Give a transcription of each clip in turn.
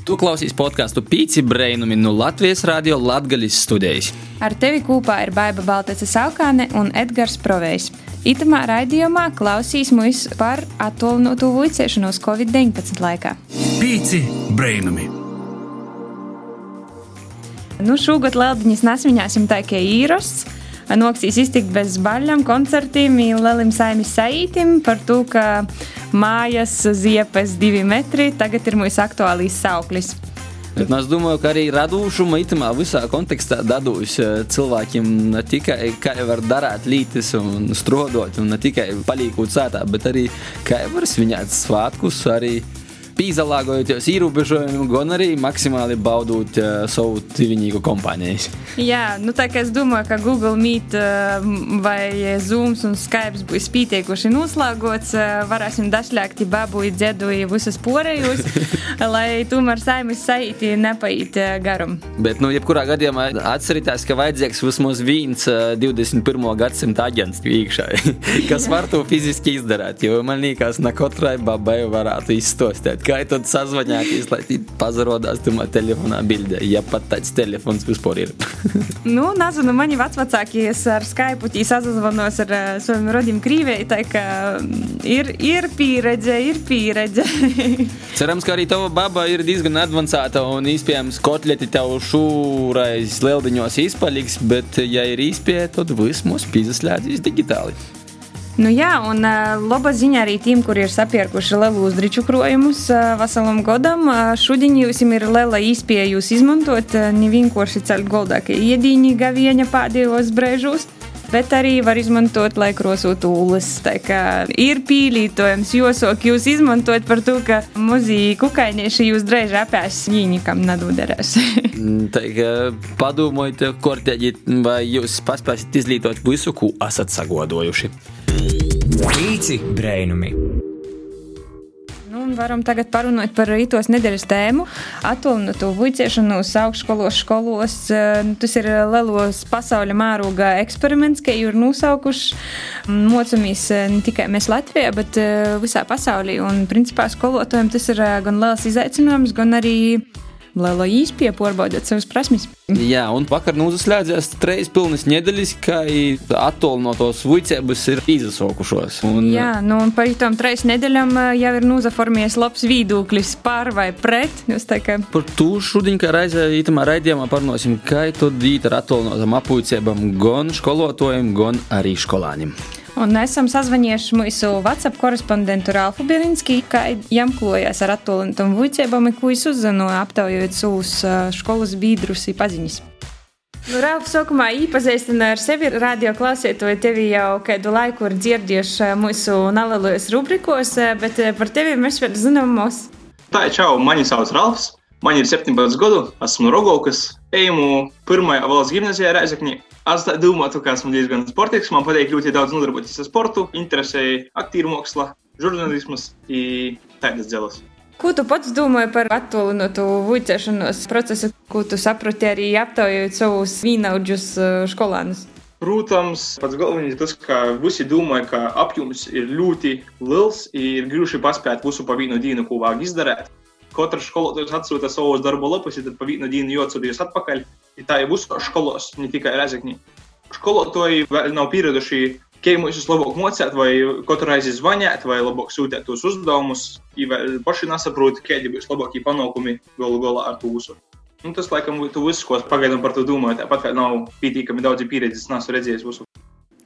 Tu klausies podkāstu Pīci Brainumi no Latvijas Rādio Latvijas studijas. Ar tevi kopā ir Baiva Baltaca Saukāne un Edgars Provejs. Itamā raidījumā klausīs mūs par attālināto vicēšanos Covid-19 laikā. Pīci Brainumi! Nu, šogad Lieldiņas nesviņāsim tā kā īrasts. Noksīs iztikt bez baļām, koncertiem, lielim saimis saītim par to, ka mājas ziepes divi metri tagad ir mūsu aktuālīs sauklis. Bet es domāju, ka arī radošuma itamā visā kontekstā dadūs cilvēkiem ne tikai kā var darīt lītis un strodot, un ne tikai palīkot sētā, bet arī kā var svinēt svētkus, arī pīzalāgojoties ierobežojumiem, gan arī maksimāli baudot uh, savu tīviņīgu kompāniju. Jā, nu tā kā es domāju, ka Google Meet uh, vai Zoom un Skype būs pietiekuši noslēgots, uh, varēsim dažļākt babu, dziedu visas porējus, lai tomēr saimas saīti nepaiet uh, garum. Bet, nu, jebkurā gadījumā atcerieties, ka vajadzīgs vismaz viens uh, 21. gadsimta aģents iekšā, kas var to fiziski izdarīt, jo man liekas, ne katrai babai varētu izstostēt kā tad sazvanīties, lai pazarodās tamā telefonā bildē, ja pat tāds telefons vispār ir. nu, nezinu, mani vecvecākie ar Skype sazvanos ar uh, saviem rodiem Krīvijai, tā kā ir, ir pieredze, ir pieredze. Cerams, ka arī tava baba ir diezgan advancēta un iespējams kotleti tev šūrais lieldiņos izpaliks, bet ja ir īspēja, tad viss mūs pīzaslēdzīs digitāli. Nu, jā, un uh, laba ziņa arī tiem, kuri ir sapirkuši lielu uzdriču krojumus uh, veselam godam. Uh, šodien jums ir liela iespēja jūs izmantot uh, ne vienkārši ceļot goldā, ka iedīņi gavieņa pēdējos brēžos. Bet arī var izmantot, lai krosotu ūles. Tā kā ir pīlītojums, josok jūs izmantot par to, ka muzīki kukainieši jūs drēž apēs, viņikam nedoderēs. tā kā padomājiet, kortēģi, vai jūs paspēsiet izlītot visu, ko esat sagodojuši. Pīci brainumi! Nu, varam tagad parunāt par rītos nedēļas tēmu. Vicēšanu uz augšskolos, skolos. Tas ir lielos pasaules mēroga eksperiments, ka ir nosaukuši. Mocamies ne tikai mēs Latvijā, bet visā pasaulē. Un, principā, skolotājiem tas ir gan liels izaicinājums, gan arī liela īspēja pārbaudīt savas prasmes. Jā, un vakar nu uzslēdzās trīs pilnas nedēļas, ka attālinātos vicēbus ir izsaukušos. Un... Jā, nu un par tām trīs nedēļām jau ir nozaformies labs viedoklis par vai pret. Kā... Par to šodien, kā reizē itamā raidījumā parunāsim, kā to dīt ar attālinātām apūcībām gan skolotājiem, gan arī skolāņiem. Un esam sazvanījuši mūsu WhatsApp korespondentu Rāfu Bielinski, kā jām klojas ar attālinātām vicībām, ko es uzzināju aptaujot savus skolas biedrus un paziņas. Nu, Rāfa, sākumā iepazīstina ar sevi radio klausītāju. Tevi jau kādu laiku ir dzirdējuši mūsu nelielajos rubrikos, bet par tevi mēs vēl zinām mūs. Tā ir čau, mani sauc Ralfs. Man ir 17 gadu, esmu no Rogovkas, eju pirmajā valsts gimnazijā Reizekņī. Es domāju, ka esmu diezgan sportīgs. Man patīk ļoti daudz nodarboties ar sportu, interesēja aktīvu mākslu, žurnālismus un tādas dzēlas. Ko tu pats domāji par attālinātu vicēšanos procesu, ko tu saprati arī aptaujot savus vīnaudžus skolānus? Protams, pats galvenais ir tas, ka visi domā, ka apjoms ir ļoti liels, ir grūti paspēt visu pa vienu dienu, ko vajag izdarīt katrs skolotājs atsūta savus darba lapus, tad pa vienu dienu jāatsūties atpakaļ. I tā ir visos skolos, ne tikai Rezekņī. Skolotāji vēl nav pieraduši, kā mūs labāk mocīt, vai katru reizi zvanīt, vai labāk sūtīt tos uzdevumus. Viņi paši nesaprot, kādi būs labākie panākumi galu galā ar to visu. Nu, tas, laikam, tu viss, ko pagaidām par to domāju, tāpat vēl nav pietiekami daudz pieredzes, nesu redzējis visu.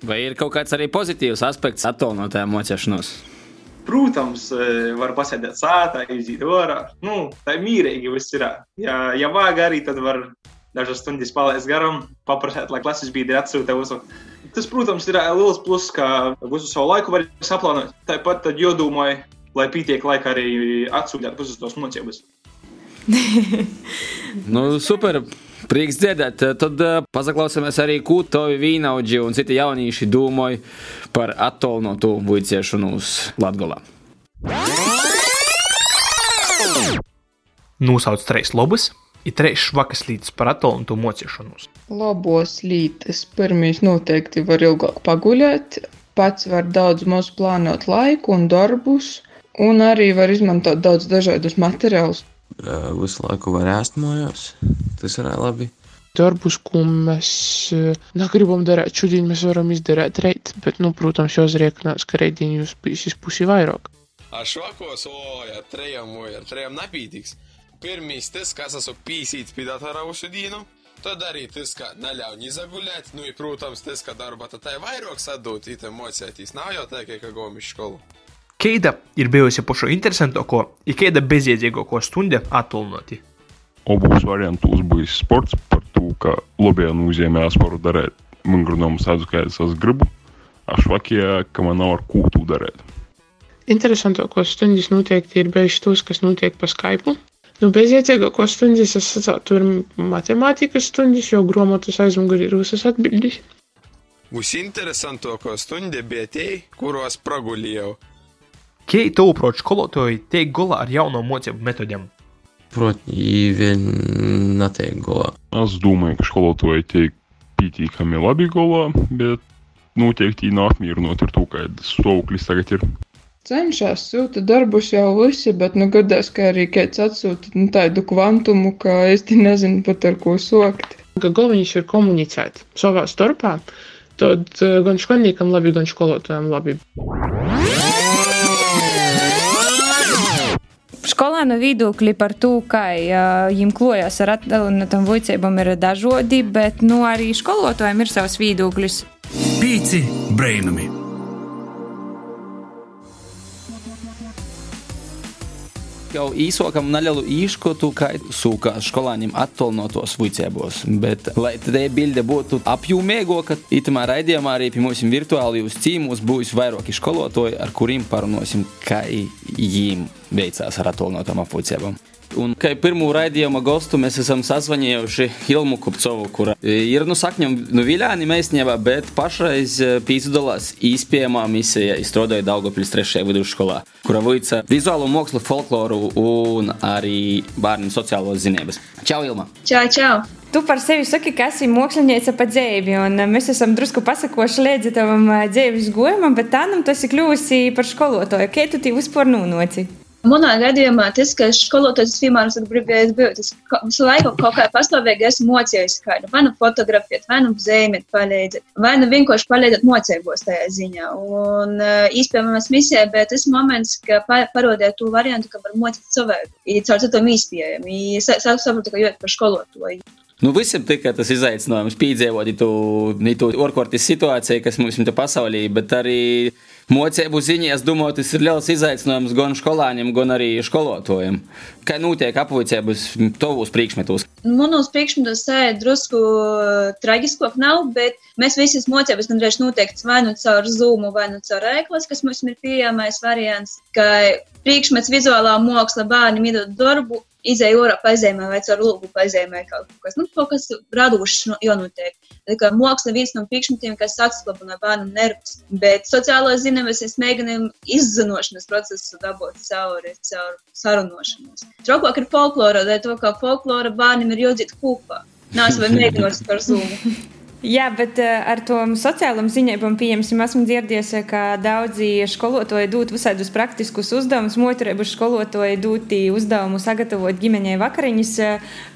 Vai ir kaut kāds arī pozitīvs aspekts attālinātajā mocīšanās? Protams, var pasēdēt sētā, iziet ārā. Nu, tā ir mīrīgi viss ir. Ja, ja vajag arī, tad var dažas stundas palaist garām, paprasīt, lai klases biedri atsūta visu. Tas, protams, ir liels pluss, ka visu savu laiku var saplānot. Tāpat tad jodomāju, lai pietiek laika arī atsūtīt visus tos mocības. nu, super! Prieks dzirdēt, tad uh, paklausāmies arī, ko tavi vīnaudži un citi jaunieši domāja par attālinātu vicēšanu uz Latgolā. Nosauc trīs lobas, ir trīs švakas līdz par attālinātu mocīšanos. Labos lītes. Pirmīs noteikti var ilgāk paguļēt, pats var daudz maz plānot laiku un darbus, un arī var izmantot daudz dažādus materiālus eh, visu laiku var ēst mājās. Tas ir labi. Darbus, ko mēs eh, negribam darīt šodien, mēs varam izdarīt reit, bet, nu, protams, jāuzriekinās, ka reidien jūs bijis pusi vairāk. Ar šokos, o, ja trejam, o, ja trejam nepītīgs. Pirmīs tas, kas esmu pīsīts pie datora visu dienu, tad arī tas, ka neļauj izagulēt, nu, i, protams, tas, ka darba tad tai vairāk sadūt, itam mocētīs, nav jau tā, ka gomi skolu. Keida ir bijusi pašu interesantāko, ir keida bezjēdzīgāko stunda attālināti. Abos variantos bija sports par to, ka labajā nozīmē es varu darīt mungrunumu tādu, kā es gribu, a švakajā, ka man nav ar ko to darīt. Interesantākos stundas noteikti ir bijušas tos, kas notiek pa Skype. Nu, bezjēdzīgākos stundas es sacītu, ir matemātikas stundas, jo grāmatas aizmugurē ir visas atbildes. Visinteresantāko stunda bija tie, kuros pragulījau. Kei tavuprāt skolotāji tiek galā ar jauno mocību metodēm? Proti, vien netiek galā. Es domāju, ka skolotāji tiek pietiekami labi galā, bet noteikti neapmierināti ar to, kāds stāvoklis tagad ir. Cenšas sūta darbus jau visi, bet nu gadās, ka arī kāds atsūta nu, tādu kvantumu, ka īsti nezinu pat ar ko sokt. Ka galvenais ir komunicēt savā starpā, tad eh, gan skolniekam labi, gan skolotājiem labi. Skolēnu viedokļi par to, kā viņiem klojas ar attālinātām vicībām, ir dažādi, bet nu, arī skolotājiem ir savs viedoklis. Pīci brainami! Jau īsākam nelielu īškotu, kā sūkās skolāņiem attālinātos vicībos. Bet, lai tā bilde būtu apjomīgāka, itamā raidījumā arī pie mums virtuālajos cīmos būs vairāki skolotāji, ar kuriem parunāsim, kā viņiem veicās ar attālinātām apvicībām. Un kā pirmo raidījuma gostu mēs esam sazvanījuši Hilmu Kupcovu, kura ir nu sakņam nu viļāni mēsnievā, bet pašreiz pīzdalās īspējamā misija izstrādāja Daugopils 3. vidusskolā, kura veica vizuālo mākslu, folkloru un arī bērnu sociālo zinības. Čau, Ilma! Čau, čau! Tu par sevi saki, ka esi mākslinieca pa dzīvi, un mēs esam drusku pasakoši līdzi tavam dzīves gojumam, bet tā nam tu esi kļuvusi par skolotāju. Kā tu tī vispār nūnoci? Manā gadījumā tas, ka skolotājs vienmēr ir gribējis būt, es visu laiku kaut kā pastāvīgi esmu mocījis kādu, vai nu fotografēt, vai nu zīmēt, palīdzēt, vai nu vienkārši palīdzēt mocībos tajā ziņā. Un īstenībā misijā bija tas moments, ka parodēja to variantu, ka var mocīt cilvēku, ir caur citam īspējam, ir saprotu, ka jūt par skolotāju. Nu, visam tikai tas izaicinājums piedzīvot to, to orkortis situāciju, kas mums ir pasaulī, bet arī Mocību ziņā, es domāju, tas ir liels izaicinājums gan skolāņiem, gan arī skolotājiem. Kā notiek apvicības tavos priekšmetos? Manos priekšmetos sēž drusku traģiskāk nav, bet mēs visas mocības gandrīz noteikts vai nu caur Zoom, vai nu caur ēklas, kas mums ir pieejamais variants, ka priekšmets vizuālā māksla bērniem iedod darbu, izēja orā pazīmē vai caur lūgu pazīmē kaut kas, nu, kaut kas radošs no, jānotiek. Māksla viens no priekšmetiem, kas atslabina bērnu nervus, bet sociālo zināmas es mēģinu izzinošanas procesu dabūt cauri, caur sarunošanos. Trokāk ir folklora, dēļ to, ka folklora bērniem ir jādzīt kopā. Nā, es vai mēģinot par zūmu. Jā, bet uh, ar to sociālām ziņām, pieņemsim, esmu dzirdējis, ka daudzi skolotāji dod visādus praktiskus uzdevumus, motorēbu skolotāji dod uzdevumu sagatavot ģimenei vakariņas.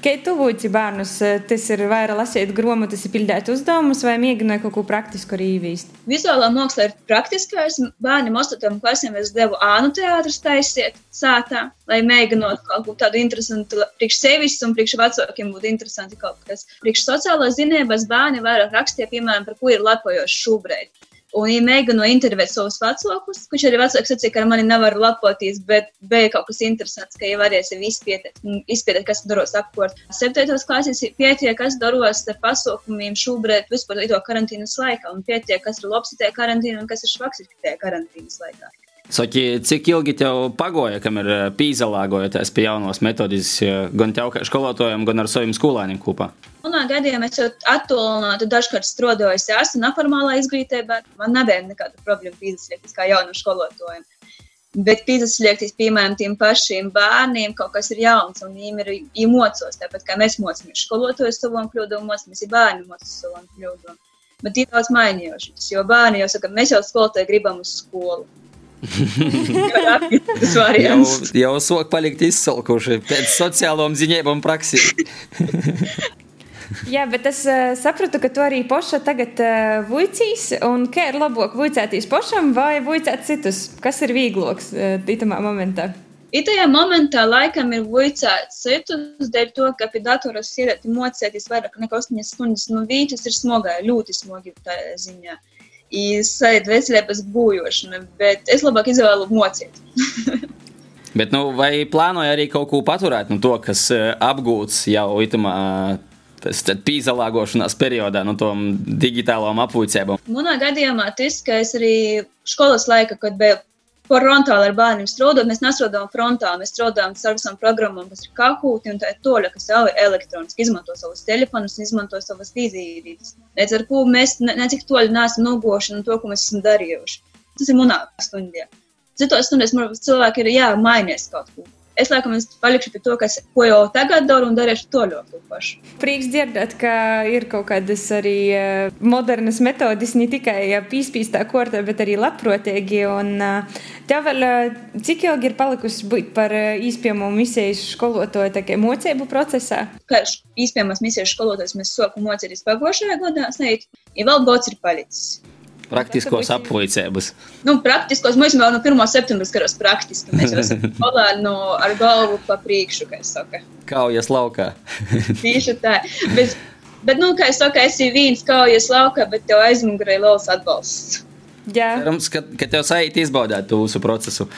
Kā tu lūdzi bērnus, tas ir vairāk lasīt grāmatas, pildīt uzdevumus vai mēģināja kaut ko praktisku arī īvīst? Vizuālā māksla ir praktiskais. Bērniem 8. klasēm es devu ānu teātrus taisiet sātā, lai mēģinātu kaut ko tādu interesantu priekš sevis un priekš vecākiem būtu interesanti kaut kas. Priekš sociālās zinības bērni vairāk rakstīja, piemēram, par ko ir lepojoši šobrīd. Un, ja mēģinu intervēt savus vecākus, kurš arī vecāks sacīja, ka ar mani nevar lepoties, bet bija kaut kas interesants, ka jau varēsi izpētīt, izpētīt kas daros apkārt. Septītos klases pētīja, kas daros ar pasaukumiem šobrīd vispār to karantīnas laikā, un pētīja, kas ir labs tajā karantīnā un kas ir švaks tajā karantīnas laikā. Saki, cik ilgi tev pagoja, kamēr pīzalāgojoties pie jaunos metodis, gan tev kā skolotājiem, gan ar saviem skolāniem kopā? Manā gadījumā es jau attālināti dažkārt strādāju, es esmu neformālā izglītībā, man nebija nekāda problēma pīzasliekties kā jaunam skolotājiem. Bet pīzasliekties, piemēram, tiem pašiem bērniem kaut kas ir jauns un viņiem ir jāmocos, tāpat kā mēs mocamies skolotājus savam kļūdām, mocamies bērni mocas savam kļūdām. Bet ir daudz mainījušas, jo bērni jau saka, mēs jau skolotāji gribam uz skolu. Tas Jau, jau sok palikt izsalkuši pēc sociālām ziņām un praksī. Jā, bet es uh, sapratu, ka tu arī poša tagad uh, vuicīs, un kā ir labāk vuicēties pošam vai vuicēt citus? Kas ir vieglāks uh, tītamā momentā? Itajā momentā laikam ir vuicēts citus, dēļ to, ka pie datora sēdēt mocēties vairāk nekā 8 stundas no vītas ir smogā, ļoti smogi tā ziņā. I sajūt veselē pēc būjošana, bet es labāk izvēlu mocīt. Bet, nu, vai plānoja arī kaut ko paturēt no to, kas eh, apgūts jau itamā tas tad pīzalāgošanās periodā, no tom digitālām apvuicībām? Manā gadījumā tas, ka es arī skolas laika, kad biju frontāli ar bērniem strādājot, mēs nestrādājam frontāli, mēs strādājam ar visām programmām, kas ir kakūti un tā ir toļa, kas jau ir elektroniski, izmanto savus telefonus, izmanto savas vizītes. Līdz ar ko mēs ne, ne toļi neesam nogoši no to, ko mēs esam darījuši. Tas ir manā stundē. Citos stundās cilvēki ir jā, mainījies kaut ko. Es laikam es palikšu pie to, kas, ko jau tagad daru un darīšu to ļoti pašu. Prieks dzirdēt, ka ir kaut kādas arī eh, modernas metodas, ne tikai eh, pīspīstā kortā, bet arī labprotīgi. Un eh, tev vēl cik ilgi ir palikusi būt par īspējamo misijas skolotāju mocību procesā? Kā īstenībā misijas skolotājs mēs sākam mocīties pagājušajā gadā, sneit, ja vēl gods ir palicis. Praktiskos apvuicības. Nu, praktiskos mums jau no 1. septembra skaros praktiski. Mēs jau esam kolēni no, ar galvu pa priekšu, kā es saku. Kaujas laukā. Tieši tā. Bet, bet, nu, kā es saku, esi viens kaujas laukā, bet tev aizmugurē liels atbalsts. Jā. Cerams, ka, ka tev sajūt izbaudīt to visu procesu.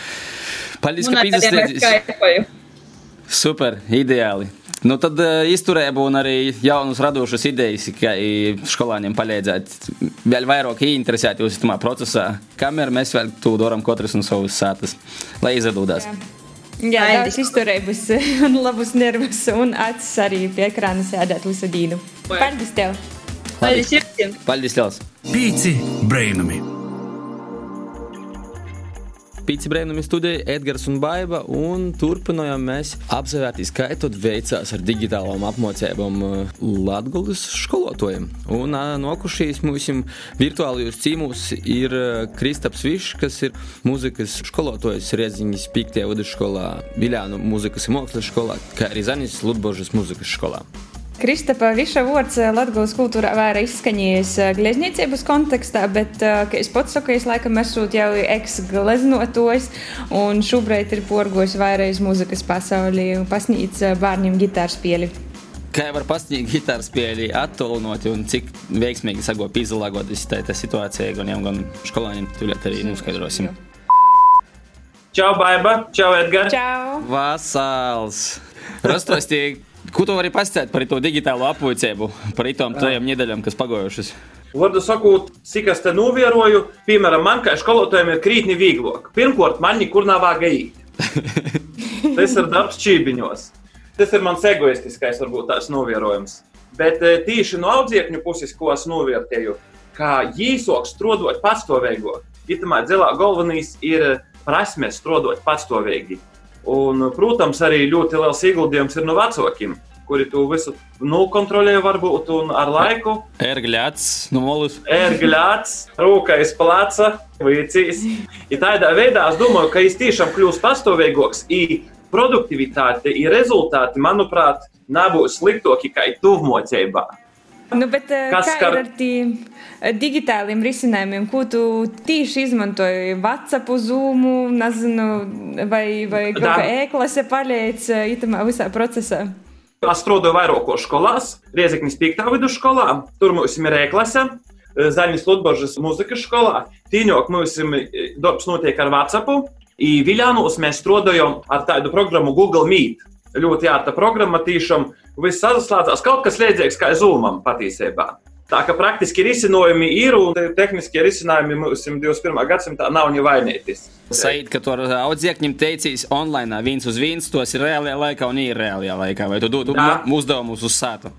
Paldies, Un ka skaipoju. Super, ideāli. Nu, tad uh, izturēja un arī jaunus radošas idejas, kā i skolāniem palīdzēt vēl vairāk ieinteresēt jūs tajā procesā. Kamēr mēs vēl to darām katrs no savas sātas, lai izdodās. Jā, daudz izturības un labus nervus un acis arī pie ekrāna sēdēt visu dienu. Paldies tev! Paldies jums! Paldies, Lielas! Pīci brainami! Pīci brīvnami studēja Edgars un Baiva, un turpinājām mēs apzvērties, kā tad veicās ar digitālām apmācībām Latvijas skolotājiem. Un ā, nokušies mūsu virtuālajos cīmūs ir ā, Kristaps Višs, kas ir mūzikas skolotājs Rieziņas 5. vidusskolā, Viljānu mūzikas un mākslas skolā, kā arī Zanis Ludbožas mūzikas skolā. Kristapa Viša vārds Latvijas kultūrā vairāk izskanējis glezniecības kontekstā, bet, eh, kā es pats saku, es laikam esmu jau eks-gleznotojs, un šobrīd ir porgojis vairāk mūzikas pasaulī un pasniedz eh, bērniem gitāru spēli. Kā var pasniegt gitāras spēli attālinot un cik veiksmīgi sagoja izlāgoties tā situācija, gan jau gan skolāņiem tūlīt arī noskaidrosim. Čau, Baiba! Čau, Edgars! Čau! Vasals! Rastostīgi, ko tu vari pastāstīt par to digitālo apvuicību, par itām tajām nedēļām, kas pagojušas? Vārdu sakot, cik es te novēroju, piemēram, man kā skolotājiem ir krītni vieglāk. Pirmkārt, man nekur nav īt. Tas ir darbs čībiņos. Tas ir mans egoistiskais, varbūt tās novērojums. Bet eh, tieši no audzēkņu puses, ko es novērtēju, kā īsāk strādāt patstāvīgāk. Itamā dzelā galvenais ir prasmes strādāt patstāvīgi. Un, protams, arī ļoti liels ieguldījums ir no vecākiem, kuri to visu nokontrolē, varbūt ar laiku. Ergļāts, no molus. Ergļāts, rūkais plāca, vīcīs. Ja tādā veidā es domāju, ka es tiešām kļūstu pastāvīgāks. Produktivitāte rezultāti, manuprāt, nebūs sliktāki kā tuvmocībā. Nu, bet, eh, Kas kā skar- ir ar tiem digitāliem risinājumiem, ko tu tieši izmantoji? WhatsApp, Zoom, nezinu, vai, vai kaut kā e-klase palīdz eh, itamā visā procesā? Es strādāju vairākos skolās, Riezeknis 5. vidusskolā, tur mums ir e-klase, Zaļņas Ludbožas muzikas skolā. Tīņok mums darbs notiek ar WhatsApp. I Viļānos mēs strādājam ar tādu programmu Google Meet. Ļoti ārta programma, tiešām viss saslēdzās, kaut kas līdzīgs kā Zoomam patiesībā. Tā kā praktiski risinājumi ir un te- tehniskie risinājumi mums 21. gadsimtā nav nevainītis. Said, ka tu ar audzēkņiem teicīs online, viens uz viens, tos ir reālajā laikā un ir reālajā laikā. Vai tu dod Jā. uzdevumus uz sātu?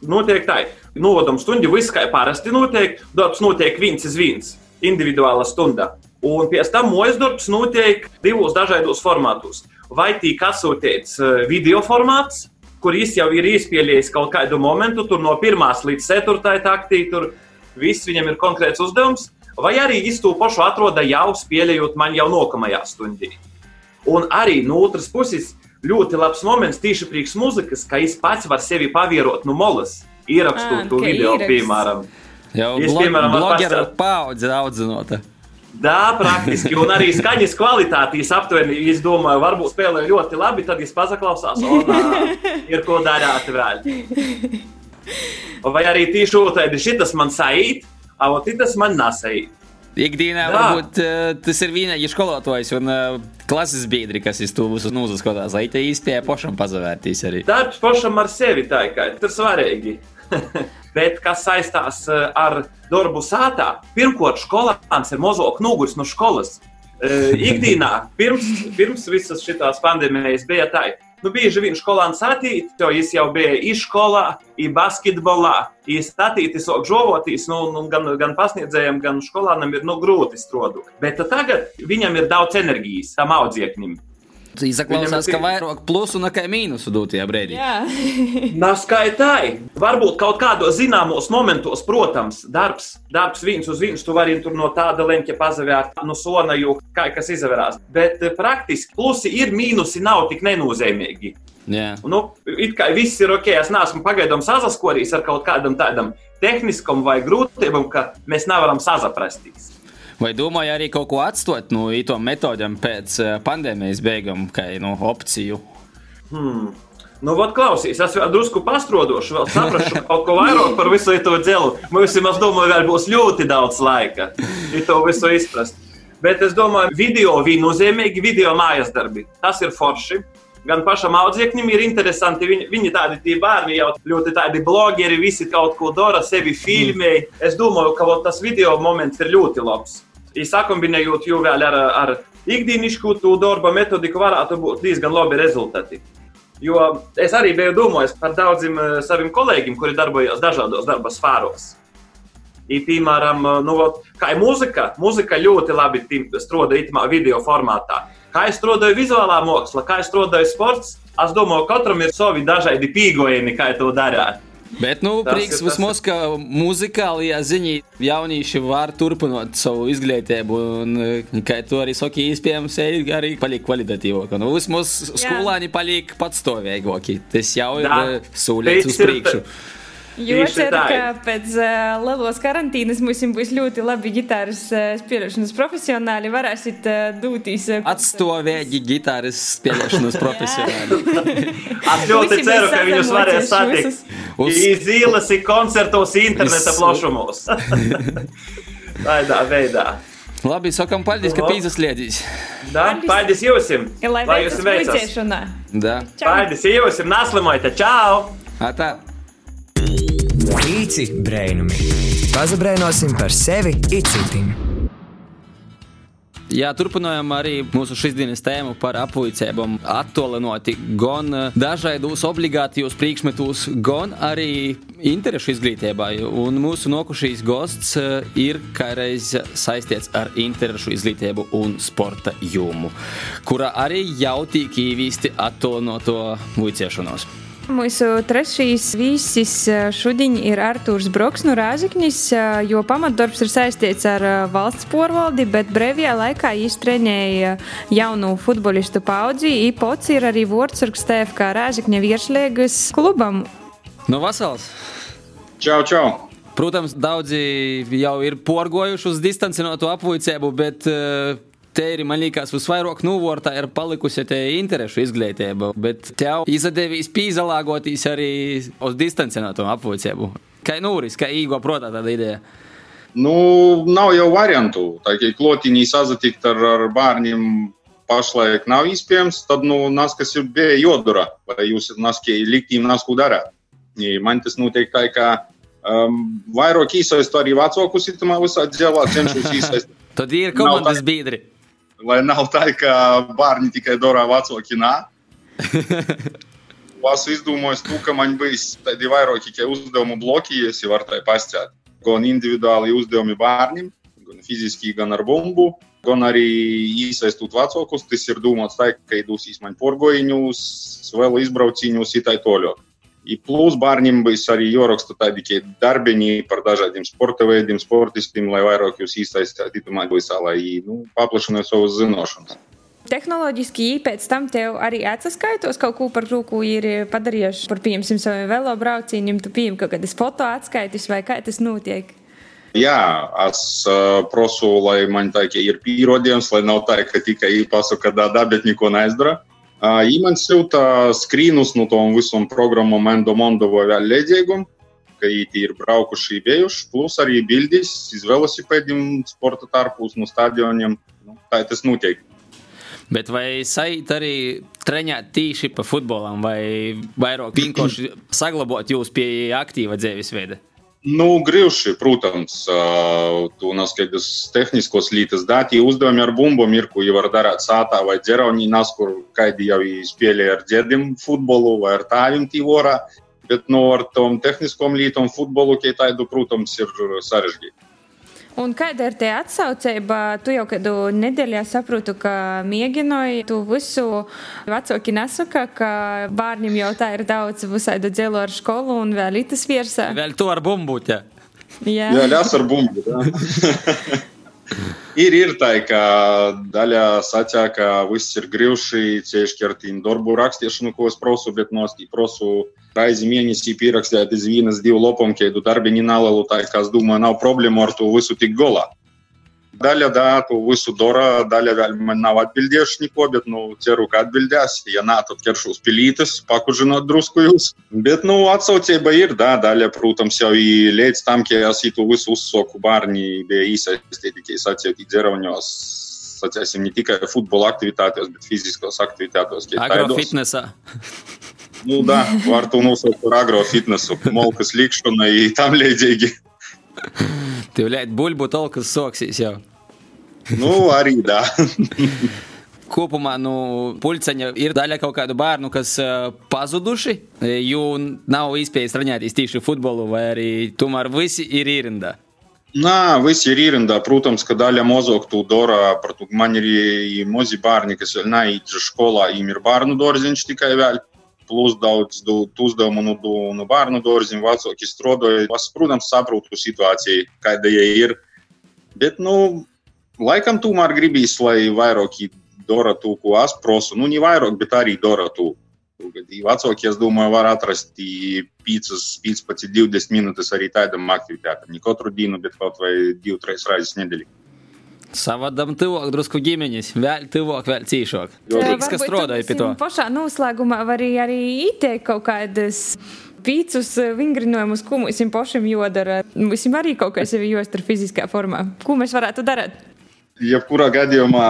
Notiek tā, novadam stundu, viss kā parasti notiek. Darbs notiek viens uz viens, individuāla stunda. Un pēc tam mūža darbs notiek divos dažādos formātos. Vai tīk atsūtīts eh, video formāts, kur viņš jau ir izpēlējis kaut kādu momentu, tur no 1 līdz 4 taktī, tur viss viņam ir konkrēts uzdevums. vai arī visu to pašu atroda jau spēlējot man jau nākamajā stundī. Un arī no otras puses, ļoti labs moments tieši priekš muzikas, ka es pats varu sevi pavierot no molas, ierakstot to video, ieraksts. piemēram. Jau Es, piemēram, var blogeru pastāst- paudze audzinota. Jā, praktiski. Un arī skaņas kvalitāte, aptuveni, es domāju, varbūt spēlēju ļoti labi, tad es pazaklausās, un ir ko darīt vēl. Vai arī tieši otrādi, šitas man saīt, a ot tas man nesaīt. Ikdienā Jā. varbūt uh, tas ir vienīgi skolotājs un uh, klases biedri, kas iz to visu nozaskatās, lai te īstenībā pašam pazavērtīs arī. Darbs pašam ar sevi tā kā tas ir svarīgi. Bet kas saistās eh, ar darbu sātā? Pirmkārt, skolāns ir mazāk noguris no skolas. Eh, Ikdienā, pirms, pirms visas šīs pandēmijas, bija tā, nu, bieži vien skolāns atīt, jo viņš jau bija izskolā, i basketbolā, i statītis, ok, žovotīs, nu, nu, gan, gan pasniedzējiem, gan skolānam ir nu, grūti strādāt. Bet tagad viņam ir daudz enerģijas, tam audzieknim. Izklausās, ka ir- vairāk plusu nekā mīnusu dotajā brīdī. Nav skaitāji. Varbūt kaut kādos zināmos momentos, protams, darbs, darbs viens uz viens, tu vari tur no tāda leņķa pazavērt no sona, jo kā kas izvērās. Bet eh, praktiski plusi ir, mīnusi nav tik nenozīmīgi. Jā. Nu, it kā viss ir ok, es neesmu pagaidām sazaskorījis ar kaut kādam tādam tehniskam vai grūtībam, ka mēs nevaram sazaprasties. Vai domāju arī kaut ko atstāt no īto metodēm pēc eh, pandēmijas beigām, kā nu, opciju? Hmm. Nu, vot, klausīs, es vēl drusku pastrodošu, vēl saprašu kaut ko vairāk par visu to dzelu. Mums, es domāju, vēl būs ļoti daudz laika, ja to visu izprast. Bet es domāju, video bija nozīmīgi, video mājas darbi. Tas ir forši. Gan pašam audzēknim ir interesanti. Viņi, viņi tādi tie bērni jau ļoti tādi blogeri, visi kaut ko dara, sevi filmē. Es domāju, ka tas video moments ir ļoti labs. Ja sakombinējot jau vēl ar, ar ikdienišķu to darba metodiku, varētu būt diezgan labi rezultāti. Jo es arī biju domājis par daudziem saviem kolēģiem, kuri darbojas dažādos darba sfēros. I, piemēram, eh, nu, kā ir mūzika, mūzika ļoti labi strādā video formātā. Kā es strādāju vizuālā mākslā, kā es strādāju sports, es domāju, katram ir savi dažādi pīgojumi, kā to darīt. Bet, nu, Tas prieks vismaz, ka muzikālajā ziņā jaunieši var turpināt savu izglītību, un, eh, kā tu arī saki, iespējams, arī paliek kvalitatīvāk. Nu, vismaz skolāni paliek patstāvīgāki. Tas jau ir eh, solis uz Tas ir- priekšu. Jo Tieši ceru, tā. ka pēc uh, lielos karantīnas mums būs ļoti labi ģitāras uh, spēlēšanas profesionāli. Varēsit uh, doties. Uh, Atstāvīgi gitāras spēlēšanas profesionāli. Es ļoti ceru, ka viņus varēs satikt. Uz- Izīles ir koncertos, interneta plašumos. Tādā veidā. Labi, sakam, paldies, ka pīzas liedīs. Da, paldies jums! Lai Lai jums veicas! Da. Paldies jums! Naslimojiet! Čau! Atā. Īci brēnumi. Pazabrēnosim par sevi itcitim. Jā, turpinājām arī mūsu šīsdienas tēmu par apvuicībām, attolinoti gan dažādos obligātajos priekšmetos, gan arī interešu izglītībā. Un mūsu nokušīs gosts eh, ir kādreiz saistīts ar interešu izglītību un sporta jomu, kura arī jau tīk īvīsti attolinoto vuiciešanos. Mūsu trešais uh, šodien ir Artūrs Broks no Rāziknis, uh, jo pamatdarbs ir saistīts ar uh, valsts porvaldi, bet brīvajā laikā iztrenēja jaunu futbolistu paudzi. Ipots ir arī Vortsargs TFK Rāzikņa vieršliegas klubam. No Vasals! Čau, čau! Protams, daudzi jau ir porgojuši uz distancinātu apvuicību, bet eh, te ir, man liekas, visvairāk nuvortā ir palikusi te interešu izglītība, bet tev izdevīs pīzalāgoties arī uz distancinātu apvuicību. Kā Nūris, kā īgo protā tāda ideja? Nu, nav jau variantu. Tā kā klotīnī sazatikt ar, ar bērniem pašlaik nav iespējams, tad, nu, nas, kas ir bija jodura, vai jūs liktīm nasku darāt. I Man tas notiek tā, ka um, vairāk īsaistu arī vecākus itamā visā dzelā, cenšos īsaist. Tad ir komandas biedri. Lai nav tā, ka bērni tikai dara vecāki nā. Esmu izdomājis, to, ka man būs tādi vairāki uzdevumu bloki, ja es varu tā pastāstīt. Gan individuāli uzdevumi bērniem, gan fiziski, gan ar bumbu, gan arī iesaistot vecākus. Tas ir domāts tā, ka dosīs man porgojiņus, vēl izbrauciņus, itai toļo. I plus bērniem būs arī jāraksta tādi darbiņi par dažādiem sporta veidiem, sportistiem, lai vairāk jūs iesaistītu visā, lai nu, paplašinātu savas zināšanas. Tehnoloģiski pēc tam tev arī atsaskaitos kaut ko par to, ko ir padarījuši par, piemēram, saviem velobraucījumiem, tu pieņem kaut kādas foto atskaitis vai kā tas notiek? Jā, es uh, prasu, lai man tā ir pierādījums, lai nav tā, ka tikai pasaka, ka da, bet neko neizdara. Uh, Iman silta skrīnus no tom visam programmam Endo Mondovo vēl liedzīgum, ka viņi ir braukuši bijuši, plus arī bildes iz velosipēdiem, sporta tarpus no stadioniem. Nu, tā tas notiek. Bet vai sajūt arī treniņot tīši pa futbolam, vai vairāk vienkārši saglabāt jūs pie aktīva dzīvesveida? Nu, gribši, protams, tu naskaidrs tehniskos lietas, dati uzdevumi ar bumbām ir, ko jau var darīt sātā vai dzeraunī, nas, kur kaidi jau spēlē ar dzerdim futbolu vai ar tāvim tīvorā, bet no ar tom tehniskom lietom futbolu, kai taidu, protams, ir sarežģīti. Un kāda ir tie atsaucība? Tu jau kādu nedēļā saprotu, ka mēģināji tu visu vecāki nesaka, ka bērniem jau tā ir daudz visādu dzelu ar skolu un vēl itas virsā. Vēl to ar bumbu, jā. Jā, jā ļas ar bumbu. ir, ir tā, ka daļa sacīja, ka viss ir grūti, cieši ar tīm darbu rakstīšanu, ko es prasu, bet no es prasu reizi mēnesī pierakstīt iz vienas, divu lopam, kādu darbiņu nalalu, tā kā es domāju, nav problēmu ar to visu tik galā. Daļa da, to visu dara, daļa vēl man nav atbildējuši neko, bet, nu, ceru, ka atbildēs. Ja nā, tad ķeršos pilītes, pakužinot drusku jūs. Bet, nu, atsaucība ir, da, daļa, protams, jau līdz tam, ka es to visu uzsoku bērni bija iesaistīti, ka es atsieti dzerauņos, sacēsim, ne tikai futbola aktivitātēs, bet fiziskos aktivitātēs. Agrofitnesā. Nu, da, var to nosaukt par agrofitnesu, molkas likšana i tam līdzīgi. Tev liekt buļbuļs, tolkas soksīs jau. Nu, arī tā. Kopumā nu, puliceņa ir daļa kaut kādu bērnu, kas uh, pazuduši, jo nav iespējas traņēties tieši futbolu, vai arī tomēr visi ir īrindā. Nā, visi ir īrindā. Protams, ka daļa mazāk to dara. Man ir mazi bērni, kas vēl neiet skolā, viņiem ir bērnu dārziņš tikai vēl plus daudz uzdevumu no, no bērnu dārziem, vecāki strādāja. Es, protams, saprotu situāciju, kāda ja ir. Bet, nu, laikam tomēr gribīs, lai vairāk dara to, ko es prasu. Nu, ne vairāk, bet arī dara to. Vecāki, es domāju, var atrast 5, 15, 20 minūtes arī tādam aktivitātam. Ne katru dienu, bet kaut vai 2-3 reizes nedēļā. Savādam tuvāk, drusku ģimeņas, vēl tuvāk, vēl cīšāk. Rīks, kas strādāja pie to. Pašā noslēgumā var arī ieteikt kaut kādas pīcis vingrinājumus, ko mums pašam jādara. Mums arī kaut kas sevi jostra fiziskā formā. Ko mēs varētu darīt? Jebkurā gadījumā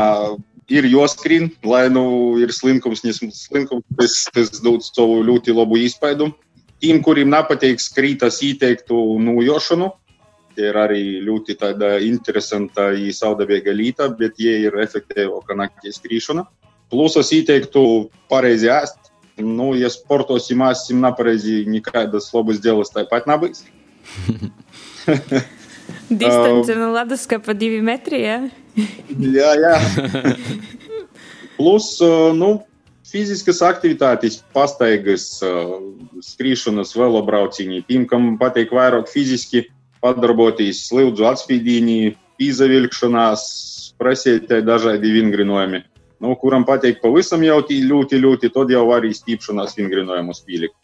ir jāskrien, lai nu ir slinkums, slinkums tas, tas dod savu ļoti labu iespaidu. Tiem, kuriem nepatīk skrītas, ieteiktu nojošanu. Tie ir arī ļoti interesanta un saudabīga lieta, bet tie ir efektīvāka naktas skrīšana. Plus es ieteiktu pareizi ēst. Nu, ja sportosim, ēsim nepareizi, nekādas labas dēlas tāpat nebūs. Distance no leduskapa divi metri, jā? jā, jā. Plus, nu, fiziskas aktivitātes, pastaigas, skrīšanas, velobrauciņi. Tiem, kam patīk vairāk fiziski, padarboties slīdzu atspīdīnī, izavilkšanās, prasīt dažādi vingrinojumi. Nu, kuram patīk pavisam jau tī ļoti, ļoti, tad jau var iztīpšanās vingrinojumus pielikt.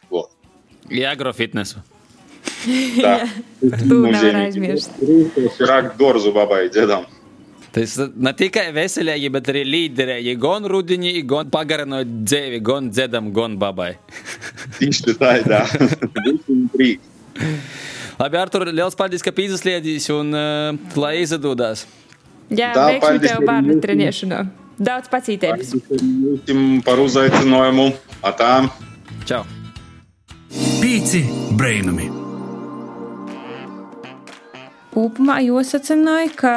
Jā, agrofitnesu. Tā. Tu nevar aizmirst. Tas ir akt dorzu babai dziedam. Tas ne tikai veselīgi, bet arī līderīgi. Gan rudenī, gan pagarinot dzīvi, gan dziedam, gan babai. Tieši tā, jā. Labi, Artur, liels paldies, ka pīzasliedīs un uh, lai izdodas. Jā, Tā, veikšu tev bērnu trenēšanā. Daudz pacītības. Jums par uzaicinājumu. Atām. Čau. Pīci brainami. Kopumā jāsacināja, ka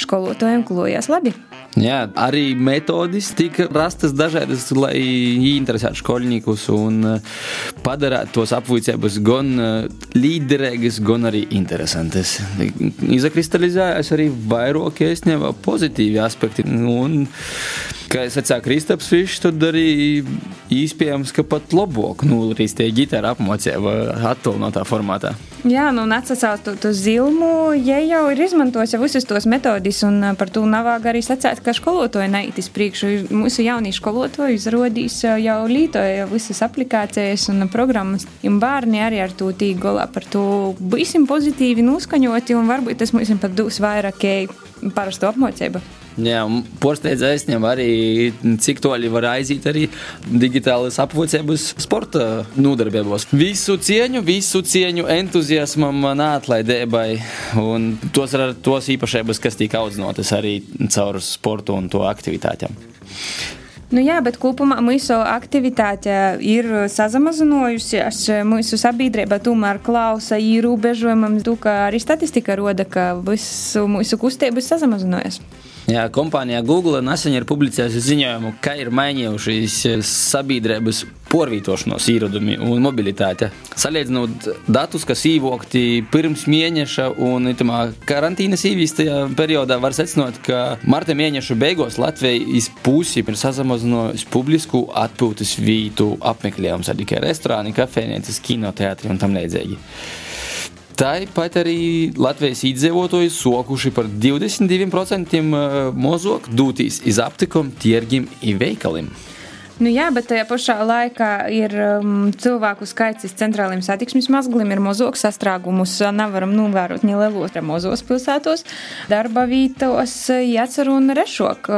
skolotājiem klojās labi. Jā, arī metodas tika rastas dažādas, lai interesētu skolniekus un eh, padarītu tos apvuicības gan eh, līderīgas, gan arī interesantas. Izakristalizējās arī vairāk iesniegā pozitīvi aspekti. Un, kā es teicu, Kristaps Fišs, tad arī iespējams, ka pat labāk nulrīs tie ģitāra apmocība attālinātā formātā. Jā, nu, atsaucot uz zilmu, ja jau ir izmantojis visus tos metodus, un par to nav arī sacīt, ka skolotāji neitis priekšu. Mūsu jaunie skolotāji izrādīs jau lietoja visas aplikācijas un programmas, un bērni arī ar to tīk galā par to būsim pozitīvi noskaņoti, un varbūt tas mums pat dos vairāk parastu apmācību. Jā, aizņem arī, cik toļi var aiziet arī digitālas apvocības sporta nodarbībos. Visu cieņu, visu cieņu entuziasmam, nātlaidēbai un tos ar tos īpašības, kas tika audzinotas arī caur sportu un to aktivitātēm. Nu jā, bet kopumā mūsu aktivitāte ir samazinājusies. Mūsu sabiedrība tomēr klausa ierobežojumam, ka arī statistika roda, ka visu mūsu kustību samazinājusies. Jā, kompānijā Google nesen ir publicējusi ziņojumu, ka ir mainījušies sabiedrības porvītošanos īradumi un mobilitāte. Salīdzinot datus, kas īvokti pirms mēneša un karantīnas īvīstajā periodā, var secināt, ka marta mēneša beigās Latvija izpūsi ir sazamazinājusi publisku atpūtas vītu apmeklējumus, arī tikai restorāni, kafejnīcas, kinoteātri un tam līdzīgi. Tāpat arī Latvijas iedzīvotāji sokuši par 22% mazāk dūtīs iz aptikom, tirgiem un veikaliem. Nu, jā, bet tajā pašā laikā ir um, cilvēku skaits uz centrāliem satiksmes mazgliem, ir mazāks sastrēgumus. Nevaram novērot ne lielos mozos pilsētos, darba vītos, jācer un rešok.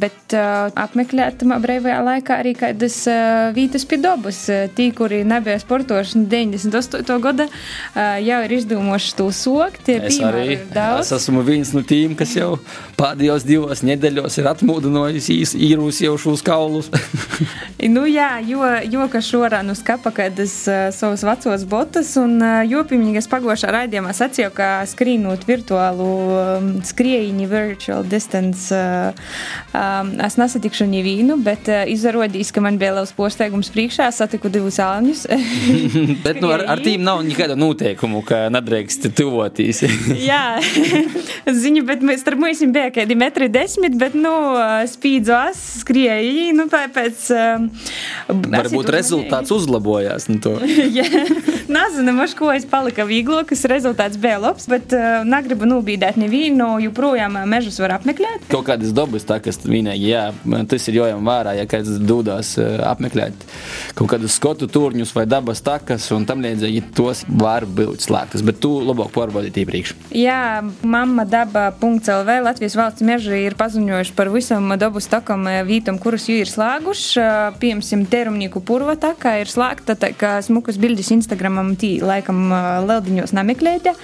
Bet uh, apmeklēt brīvajā laikā arī kādas uh, vītas pie dobas. Tī, kuri nebija sportoši 98. gada, uh, jau ir izdomājuši to sokt. Es arī es esmu viens no tiem, kas jau pēdējos divos nedēļos ir atmūdinājis īrūs jau šos kaulus. nu, jā, jo, jo ka šorā nu skapa kādas uh, savas vecos botas, un uh, jopimīgi es pagošā raidījumā sacīju, ka skrīnot virtuālu um, skriejiņu virtual distance, uh, um, es nesatikšu nevienu, bet uh, izrādījis, ka man bija liels posteigums priekšā, satiku divus āņus. bet nu, ar, ar tīm nav nekāda noteikumu, ka nedrīkst tuvoties. jā, ziņu, bet mēs starp mums bija kādi metri desmit, bet, nu, spīdzos, skrieji, nu, pēc Varbūt rezultāts uzlabojās. Nu Nezinu, maš ko es palika vieglo, kas rezultāts bija labs, bet uh, negribu nobīdēt nevienu, joprojām mežus var apmeklēt. Kaut kādas dabas tā, kas vienīgi, jā, tas ir jojam vērā, ja kāds dūdās uh, apmeklēt kaut kādus skotu turņus vai dabas takas un tam līdzīgi, tos var būt slēgtas, bet tu labāk pārbaudīt iepriekš. Jā, mamma daba.lv Latvijas valsts meži ir paziņojuši par visam dabas takam vītam, kurus jau ir slēguši piemēram, terumnieku purva taka ir slēgta, tā kā smukas bildes Instagramam tī laikam leldiņos nemeklēta,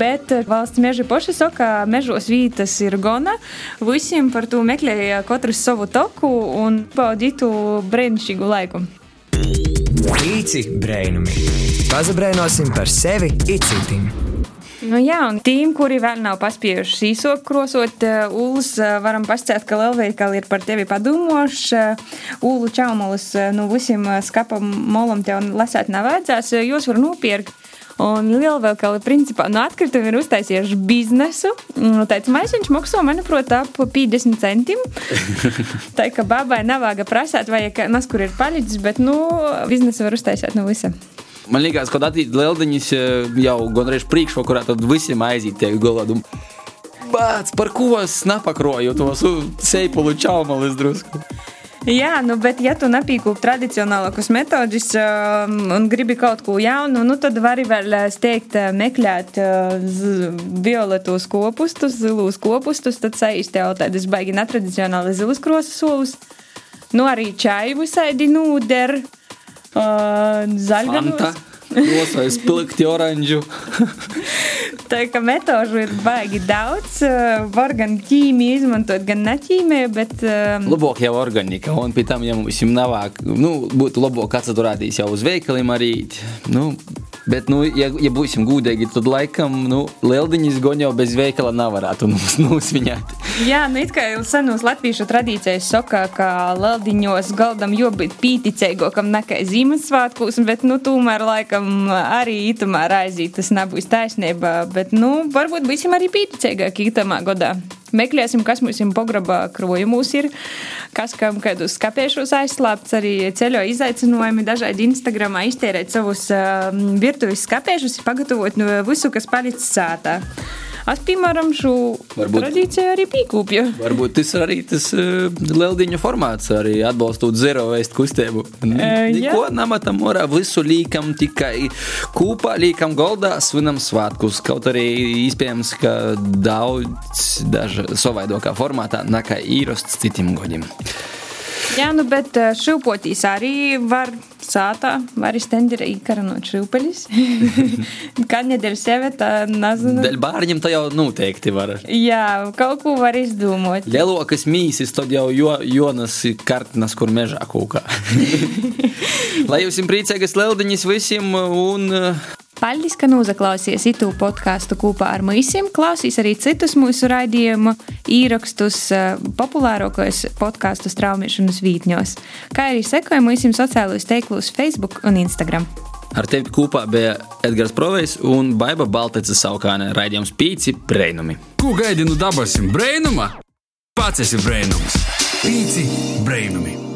bet valsts meži poši saka, mežos vītas ir gona, visiem par to meklēja katrs savu toku un baudītu brēnišķīgu laiku. Īci brēnumi. Pazabrēnosim par sevi itcitim. Nu, jā, un tiem, kuri vēl nav paspējuši īsok krosot, Ulas varam pastāstīt, ka Lielveikali ir par tevi padomoši. Ulu čaumalus no visiem skapa molam tev lasēt nevajadzēs, jūs var nopirkt. Un lielveikali principā no atkrituma ir uztaisījuši biznesu. Tāds maisiņš maksā, manuprāt, ap 50 centiem. Tā kā babai nav vāga prasēt, vai kas kur ir palicis, bet, nu, biznesu var uztaisīt no visam. Man liekas, ka attīstīt lieldiņas jau gandrīz priekšvakarā, tad visiem aiziet tiek galā. Bāc, par ko es nepakroju tos seipulu čaumalis drusku. Jā, nu, bet, ja tu nepīkūp tradicionālākus metodus um, un gribi kaut ko jaunu, nu, tad vari vēl steigt meklēt uh, violetos kopustus, zilus kopustus, tad saīst tev tādas baigi netradicionāli zilus krosas solus. Nu, arī čaju visādi nūder. Uh, Zaļganos. Krosais pilkti oranžu. Tā kā metožu ir baigi daudz, var gan ķīmiju izmantot, gan neķīmiju, bet... Um... Labāk jau organika, un pie tam, ja mums jau nav, nu, būtu labāk kāds turētīs jau uz veikaliem arī, nu, Bet, nu, ja, ja būsim gudīgi, tad laikam nu, lieldiņas goņ jau bez veikala nevarētu nosviņāt. Jā, nu it kā jau senos latviešu tradīcijas saka, ka lieldiņos galdam jābūt pīticīgākam nekā Ziemassvētkos, bet, nu, tomēr laikam arī itamā raizīt tas nebūs taisnība, bet, nu, varbūt būsim arī pīticīgāki itamā godā. Meklēsim, kas mums ir pograbā krojumos, kas kam kādus skapēšos aizslēpts, arī ceļo izaicinājumi dažādi Instagramā iztērēt savus uh, virtuves skapēšus, pagatavot no visu, kas palicis sātā. Es, piemēram, šo Varbūt. tradīciju arī pīkūpju. Varbūt tas arī tas uh, lieldiņu formāts, arī atbalstot zero waste kustību. Uh, Neko namatam orā, visu līkam tikai kūpā, līkam goldā, svinam svātkus. Kaut arī iespējams, ka daudz daži savaidokā formātā nekā īrosts citiem godiem. Jā, nu, bet šūpotīs arī var sātā, var iztendēt īkaranot šūpeļus. Kad nedēļas sievietā, nezinu. Dēļ bārņiem tā jau noteikti var. Jā, kaut ko var izdomot. Lielokas mīsis, tad jau jo, Jonas kartinas, kur mežā kūkā. Lai jums ir priecīgas leldiņas visiem un Paldies, ka noklausījāties itu podkāstu kopā ar mums. Klausīs arī citus mūsu raidījumu īrakstus eh, populārākos podkāstu straumēšanas vītņos, kā arī sekoja mūsu sociālajos teiklus Facebook un Instagram. Ar tevi kopā bija Edgars Provejs un Baiva Balteca saukāne raidījums Pīci Breinumi. Ko gaidi no dabasim? Breinuma? Pats esi breinums! Pīci Breinumi!